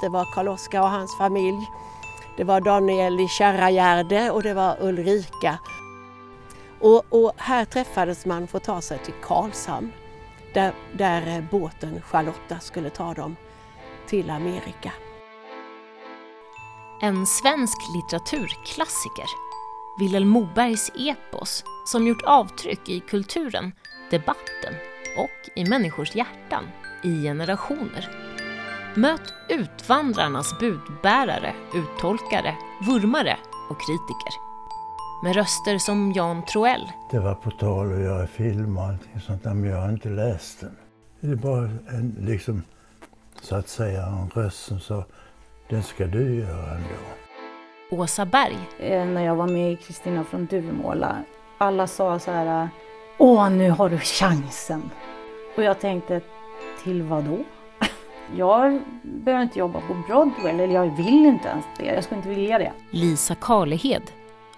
Det var Karl-Oskar och hans familj. Det var Daniel i Kärragärde och det var Ulrika. Och, och, här träffades man för att ta sig till Karlshamn där, där båten Charlotta skulle ta dem till Amerika. En svensk litteraturklassiker, Vilhelm Mobergs epos, som gjort avtryck i kulturen, debatten och i människors hjärtan i generationer. Möt utvandrarnas budbärare, uttolkare, vurmare och kritiker. Med röster som Jan Troell. Det var på tal att göra film och allting sånt där, men jag har inte läst den. Det är bara en, liksom, så att säga, en röst som sa, den ska du göra ändå. Åsa Berg. Eh, när jag var med i Kristina från Duvemåla, alla sa så här, åh nu har du chansen. Och jag tänkte, till vad då? Jag behöver inte jobba på Broadway, eller jag vill inte ens det. Jag skulle inte vilja det. Lisa Karlehed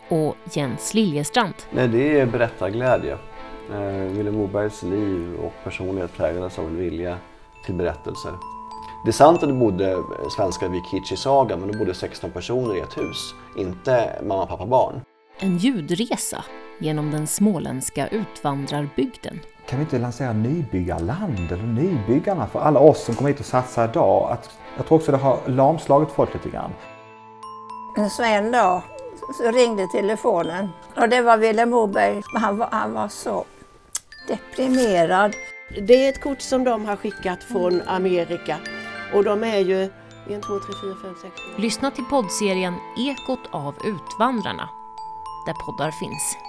och Jens Liljestrand. Nej, det är berättarglädje. Eh, Vilhelm Mobergs liv och personlighet präglades av en vilja till berättelser. Det är sant att det bodde svenskar vid Kichi-saga, men det bodde 16 personer i ett hus, inte mamma, pappa, barn. En ljudresa genom den småländska utvandrarbygden. Kan vi inte lansera nybyggarland eller nybyggarna för alla oss som kommer hit och satsar idag? Att, jag tror också det har lamslagit folk lite grann. Så en dag så ringde telefonen och det var Vilhelm Moberg. Han var, han var så deprimerad. Det är ett kort som de har skickat från Amerika och de är ju 1, 2, 3, 4, 5, 6, 7. Lyssna till poddserien Ekot av utvandrarna, där poddar finns.